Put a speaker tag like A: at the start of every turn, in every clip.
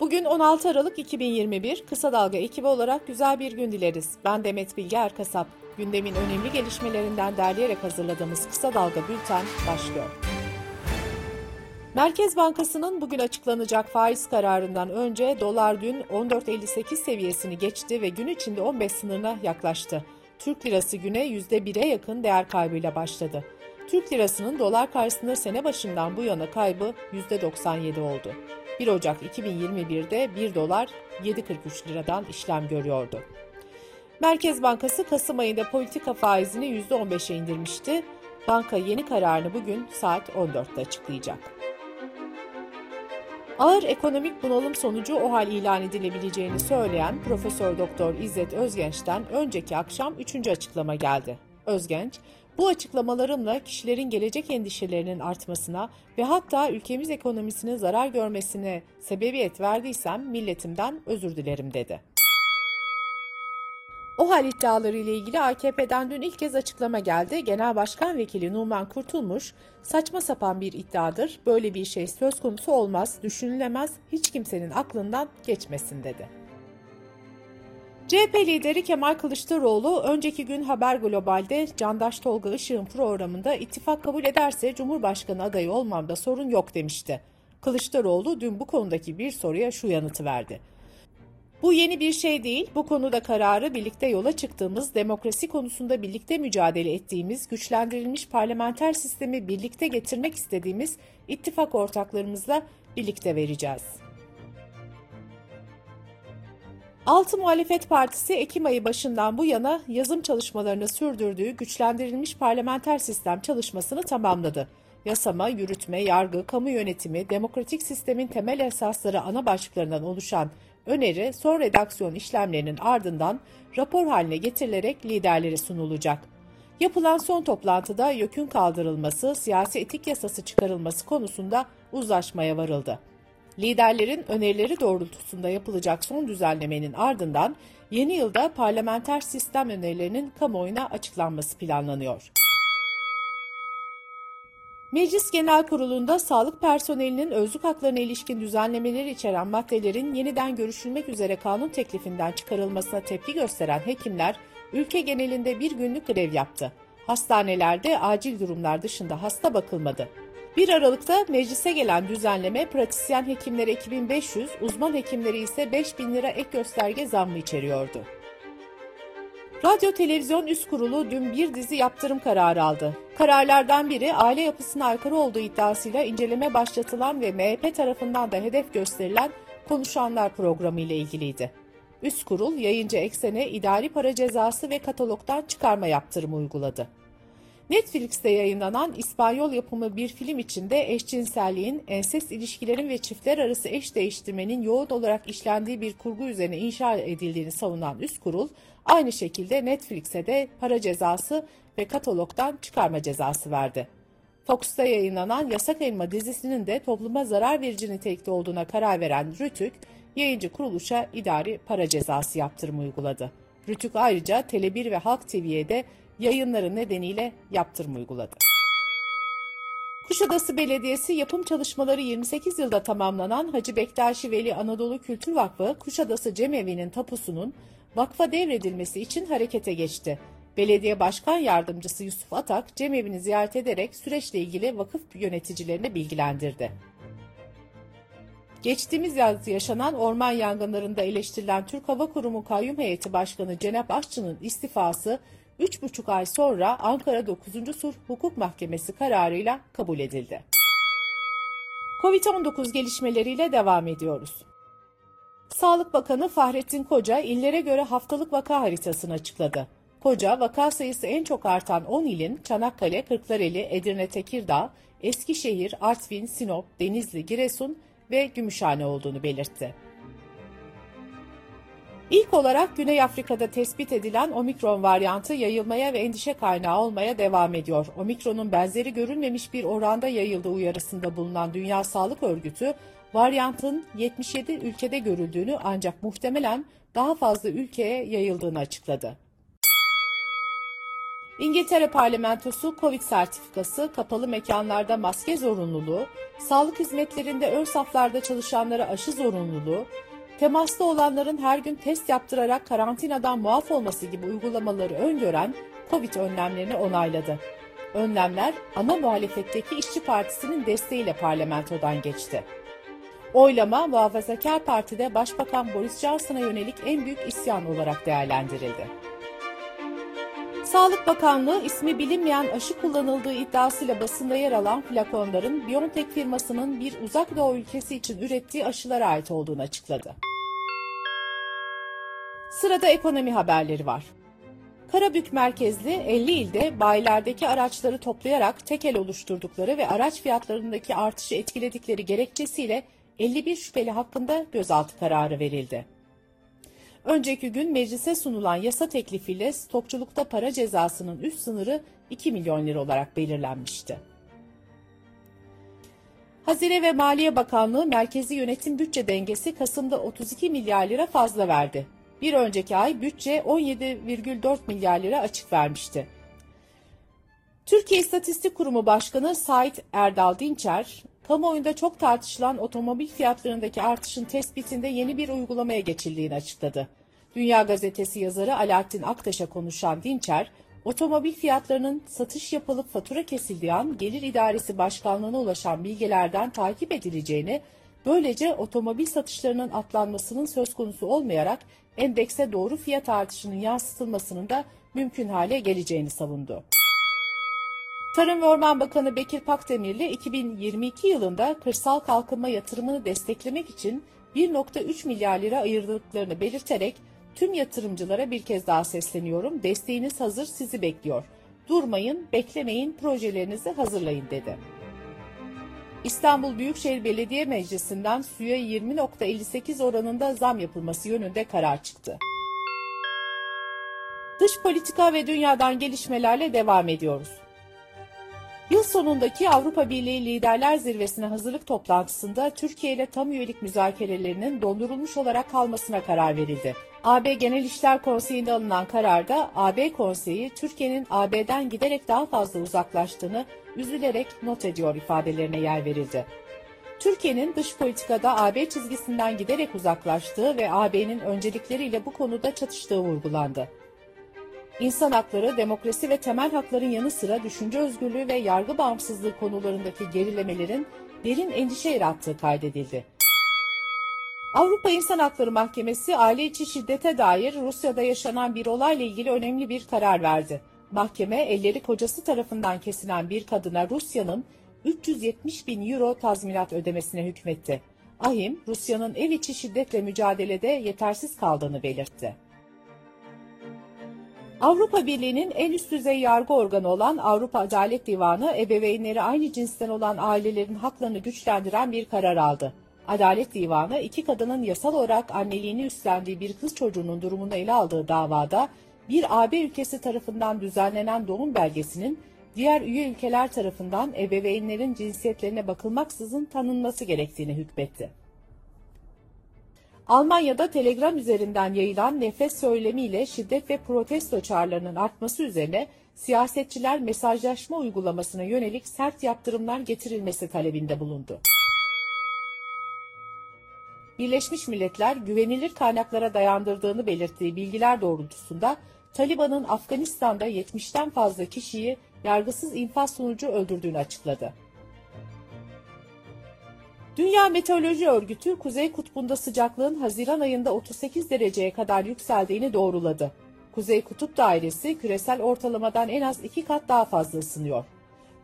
A: Bugün 16 Aralık 2021 Kısa Dalga ekibi olarak güzel bir gün dileriz. Ben Demet Bilge Erkasap. Gündemin önemli gelişmelerinden derleyerek hazırladığımız Kısa Dalga Bülten başlıyor. Merkez Bankası'nın bugün açıklanacak faiz kararından önce dolar dün 14.58 seviyesini geçti ve gün içinde 15 sınırına yaklaştı. Türk lirası güne %1'e yakın değer kaybıyla başladı. Türk lirasının dolar karşısında sene başından bu yana kaybı %97 oldu. 1 Ocak 2021'de 1 dolar 7.43 liradan işlem görüyordu. Merkez Bankası Kasım ayında politika faizini %15'e indirmişti. Banka yeni kararını bugün saat 14'te açıklayacak. Ağır ekonomik bunalım sonucu o hal ilan edilebileceğini söyleyen Profesör Doktor İzzet Özgenç'ten önceki akşam üçüncü açıklama geldi. Özgenç, bu açıklamalarımla kişilerin gelecek endişelerinin artmasına ve hatta ülkemiz ekonomisinin zarar görmesine sebebiyet verdiysem milletimden özür dilerim dedi. O hal iddiaları ile ilgili AKP'den dün ilk kez açıklama geldi. Genel Başkan Vekili Numan Kurtulmuş, saçma sapan bir iddiadır, böyle bir şey söz konusu olmaz, düşünülemez, hiç kimsenin aklından geçmesin dedi. CHP lideri Kemal Kılıçdaroğlu önceki gün Haber Global'de Candaş Tolga Işık'ın programında ittifak kabul ederse Cumhurbaşkanı adayı olmamda sorun yok demişti. Kılıçdaroğlu dün bu konudaki bir soruya şu yanıtı verdi. Bu yeni bir şey değil. Bu konuda kararı birlikte yola çıktığımız, demokrasi konusunda birlikte mücadele ettiğimiz, güçlendirilmiş parlamenter sistemi birlikte getirmek istediğimiz ittifak ortaklarımızla birlikte vereceğiz. Altı Muhalefet Partisi Ekim ayı başından bu yana yazım çalışmalarını sürdürdüğü güçlendirilmiş parlamenter sistem çalışmasını tamamladı. Yasama, yürütme, yargı, kamu yönetimi, demokratik sistemin temel esasları ana başlıklarından oluşan öneri son redaksiyon işlemlerinin ardından rapor haline getirilerek liderlere sunulacak. Yapılan son toplantıda YÖK'ün kaldırılması, siyasi etik yasası çıkarılması konusunda uzlaşmaya varıldı. Liderlerin önerileri doğrultusunda yapılacak son düzenlemenin ardından yeni yılda parlamenter sistem önerilerinin kamuoyuna açıklanması planlanıyor. Meclis Genel Kurulu'nda sağlık personelinin özlük haklarına ilişkin düzenlemeleri içeren maddelerin yeniden görüşülmek üzere kanun teklifinden çıkarılmasına tepki gösteren hekimler ülke genelinde bir günlük grev yaptı. Hastanelerde acil durumlar dışında hasta bakılmadı. 1 Aralık'ta meclise gelen düzenleme pratisyen hekimlere 2500, uzman hekimleri ise 5000 lira ek gösterge zammı içeriyordu. Radyo Televizyon Üst Kurulu dün bir dizi yaptırım kararı aldı. Kararlardan biri aile yapısına aykırı olduğu iddiasıyla inceleme başlatılan ve MHP tarafından da hedef gösterilen Konuşanlar programı ile ilgiliydi. Üst Kurul yayıncı eksene idari para cezası ve katalogdan çıkarma yaptırımı uyguladı. Netflix'te yayınlanan İspanyol yapımı bir film içinde eşcinselliğin, ensest ilişkilerin ve çiftler arası eş değiştirmenin yoğun olarak işlendiği bir kurgu üzerine inşa edildiğini savunan üst kurul, aynı şekilde Netflix'e de para cezası ve katalogdan çıkarma cezası verdi. Fox'ta yayınlanan Yasak Elma dizisinin de topluma zarar verici nitelikte olduğuna karar veren Rütük, yayıncı kuruluşa idari para cezası yaptırımı uyguladı. Rütük ayrıca Tele1 ve Halk TV'ye de yayınları nedeniyle yaptırım uyguladı. Kuşadası Belediyesi yapım çalışmaları 28 yılda tamamlanan Hacı Bektaşi Veli Anadolu Kültür Vakfı Kuşadası Cemevi'nin tapusunun vakfa devredilmesi için harekete geçti. Belediye Başkan Yardımcısı Yusuf Atak cemevini ziyaret ederek süreçle ilgili vakıf yöneticilerini bilgilendirdi. Geçtiğimiz yaz yaşanan orman yangınlarında eleştirilen Türk Hava Kurumu Kayyum Heyeti Başkanı Cenap Aşçı'nın istifası 3,5 ay sonra Ankara 9. Sulh Hukuk Mahkemesi kararıyla kabul edildi. Covid-19 gelişmeleriyle devam ediyoruz. Sağlık Bakanı Fahrettin Koca illere göre haftalık vaka haritasını açıkladı. Koca, vaka sayısı en çok artan 10 ilin Çanakkale, Kırklareli, Edirne, Tekirdağ, Eskişehir, Artvin, Sinop, Denizli, Giresun ve Gümüşhane olduğunu belirtti. İlk olarak Güney Afrika'da tespit edilen omikron varyantı yayılmaya ve endişe kaynağı olmaya devam ediyor. Omikronun benzeri görülmemiş bir oranda yayıldığı uyarısında bulunan Dünya Sağlık Örgütü, varyantın 77 ülkede görüldüğünü ancak muhtemelen daha fazla ülkeye yayıldığını açıkladı. İngiltere parlamentosu Covid sertifikası, kapalı mekanlarda maske zorunluluğu, sağlık hizmetlerinde ön saflarda çalışanlara aşı zorunluluğu, temasta olanların her gün test yaptırarak karantinadan muaf olması gibi uygulamaları öngören Covid önlemlerini onayladı. Önlemler ana muhalefetteki İşçi Partisi'nin desteğiyle parlamentodan geçti. Oylama Muhafazakar Parti'de Başbakan Boris Johnson'a yönelik en büyük isyan olarak değerlendirildi. Sağlık Bakanlığı ismi bilinmeyen aşı kullanıldığı iddiasıyla basında yer alan flakonların BioNTech firmasının bir uzak doğu ülkesi için ürettiği aşılara ait olduğunu açıkladı. Sırada ekonomi haberleri var. Karabük merkezli 50 ilde bayilerdeki araçları toplayarak tekel oluşturdukları ve araç fiyatlarındaki artışı etkiledikleri gerekçesiyle 51 şüpheli hakkında gözaltı kararı verildi. Önceki gün meclise sunulan yasa teklifiyle stokçulukta para cezasının üst sınırı 2 milyon lira olarak belirlenmişti. Hazine ve Maliye Bakanlığı merkezi yönetim bütçe dengesi Kasım'da 32 milyar lira fazla verdi. Bir önceki ay bütçe 17,4 milyar lira açık vermişti. Türkiye İstatistik Kurumu Başkanı Sait Erdal Dinçer, kamuoyunda çok tartışılan otomobil fiyatlarındaki artışın tespitinde yeni bir uygulamaya geçildiğini açıkladı. Dünya Gazetesi yazarı Alaaddin Aktaş'a konuşan Dinçer, otomobil fiyatlarının satış yapılıp fatura kesildiği an Gelir İdaresi Başkanlığı'na ulaşan bilgilerden takip edileceğini, böylece otomobil satışlarının atlanmasının söz konusu olmayarak endekse doğru fiyat artışının yansıtılmasının da mümkün hale geleceğini savundu. Tarım ve Orman Bakanı Bekir Pakdemirli 2022 yılında kırsal kalkınma yatırımını desteklemek için 1.3 milyar lira ayırdıklarını belirterek tüm yatırımcılara bir kez daha sesleniyorum. Desteğiniz hazır sizi bekliyor. Durmayın, beklemeyin, projelerinizi hazırlayın dedi. İstanbul Büyükşehir Belediye Meclisi'nden suya 20.58 oranında zam yapılması yönünde karar çıktı. Dış politika ve dünyadan gelişmelerle devam ediyoruz. Yıl sonundaki Avrupa Birliği Liderler Zirvesi'ne hazırlık toplantısında Türkiye ile tam üyelik müzakerelerinin dondurulmuş olarak kalmasına karar verildi. AB Genel İşler Konseyi'nde alınan kararda AB Konseyi Türkiye'nin AB'den giderek daha fazla uzaklaştığını üzülerek not ediyor ifadelerine yer verildi. Türkiye'nin dış politikada AB çizgisinden giderek uzaklaştığı ve AB'nin öncelikleriyle bu konuda çatıştığı vurgulandı. İnsan hakları, demokrasi ve temel hakların yanı sıra düşünce özgürlüğü ve yargı bağımsızlığı konularındaki gerilemelerin derin endişe yarattığı kaydedildi. Avrupa İnsan Hakları Mahkemesi aile içi şiddete dair Rusya'da yaşanan bir olayla ilgili önemli bir karar verdi. Mahkeme elleri kocası tarafından kesilen bir kadına Rusya'nın 370 bin euro tazminat ödemesine hükmetti. Ahim, Rusya'nın ev içi şiddetle mücadelede yetersiz kaldığını belirtti. Avrupa Birliği'nin en üst düzey yargı organı olan Avrupa Adalet Divanı, ebeveynleri aynı cinsten olan ailelerin haklarını güçlendiren bir karar aldı. Adalet Divanı, iki kadının yasal olarak anneliğini üstlendiği bir kız çocuğunun durumunu ele aldığı davada, bir AB ülkesi tarafından düzenlenen doğum belgesinin diğer üye ülkeler tarafından ebeveynlerin cinsiyetlerine bakılmaksızın tanınması gerektiğini hükmetti. Almanya'da Telegram üzerinden yayılan nefret söylemiyle şiddet ve protesto çağrılarının artması üzerine siyasetçiler mesajlaşma uygulamasına yönelik sert yaptırımlar getirilmesi talebinde bulundu. Birleşmiş Milletler güvenilir kaynaklara dayandırdığını belirttiği bilgiler doğrultusunda Taliban'ın Afganistan'da 70'ten fazla kişiyi yargısız infaz sonucu öldürdüğünü açıkladı. Dünya Meteoroloji Örgütü Kuzey Kutbu'nda sıcaklığın Haziran ayında 38 dereceye kadar yükseldiğini doğruladı. Kuzey Kutup Dairesi küresel ortalamadan en az iki kat daha fazla ısınıyor.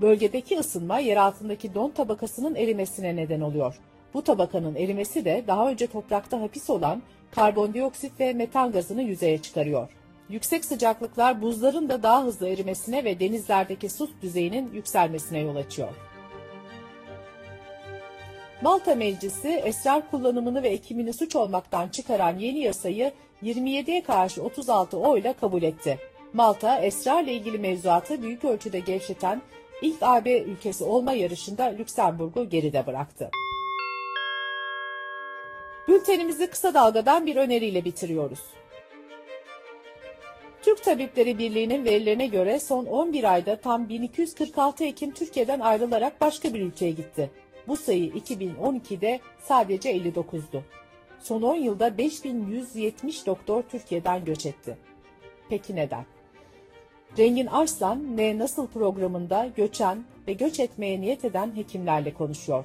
A: Bölgedeki ısınma yer altındaki don tabakasının erimesine neden oluyor. Bu tabakanın erimesi de daha önce toprakta hapis olan karbondioksit ve metan gazını yüzeye çıkarıyor. Yüksek sıcaklıklar buzların da daha hızlı erimesine ve denizlerdeki su düzeyinin yükselmesine yol açıyor. Malta Meclisi esrar kullanımını ve ekimini suç olmaktan çıkaran yeni yasayı 27'ye karşı 36 oyla kabul etti. Malta esrarla ilgili mevzuatı büyük ölçüde gevşeten ilk AB ülkesi olma yarışında Lüksemburg'u geride bıraktı. Bültenimizi kısa dalgadan bir öneriyle bitiriyoruz. Türk Tabipleri Birliği'nin verilerine göre son 11 ayda tam 1246 hekim Türkiye'den ayrılarak başka bir ülkeye gitti. Bu sayı 2012'de sadece 59'du. Son 10 yılda 5170 doktor Türkiye'den göç etti. Peki neden? Rengin Arslan Ne Nasıl programında göçen ve göç etmeye niyet eden hekimlerle konuşuyor.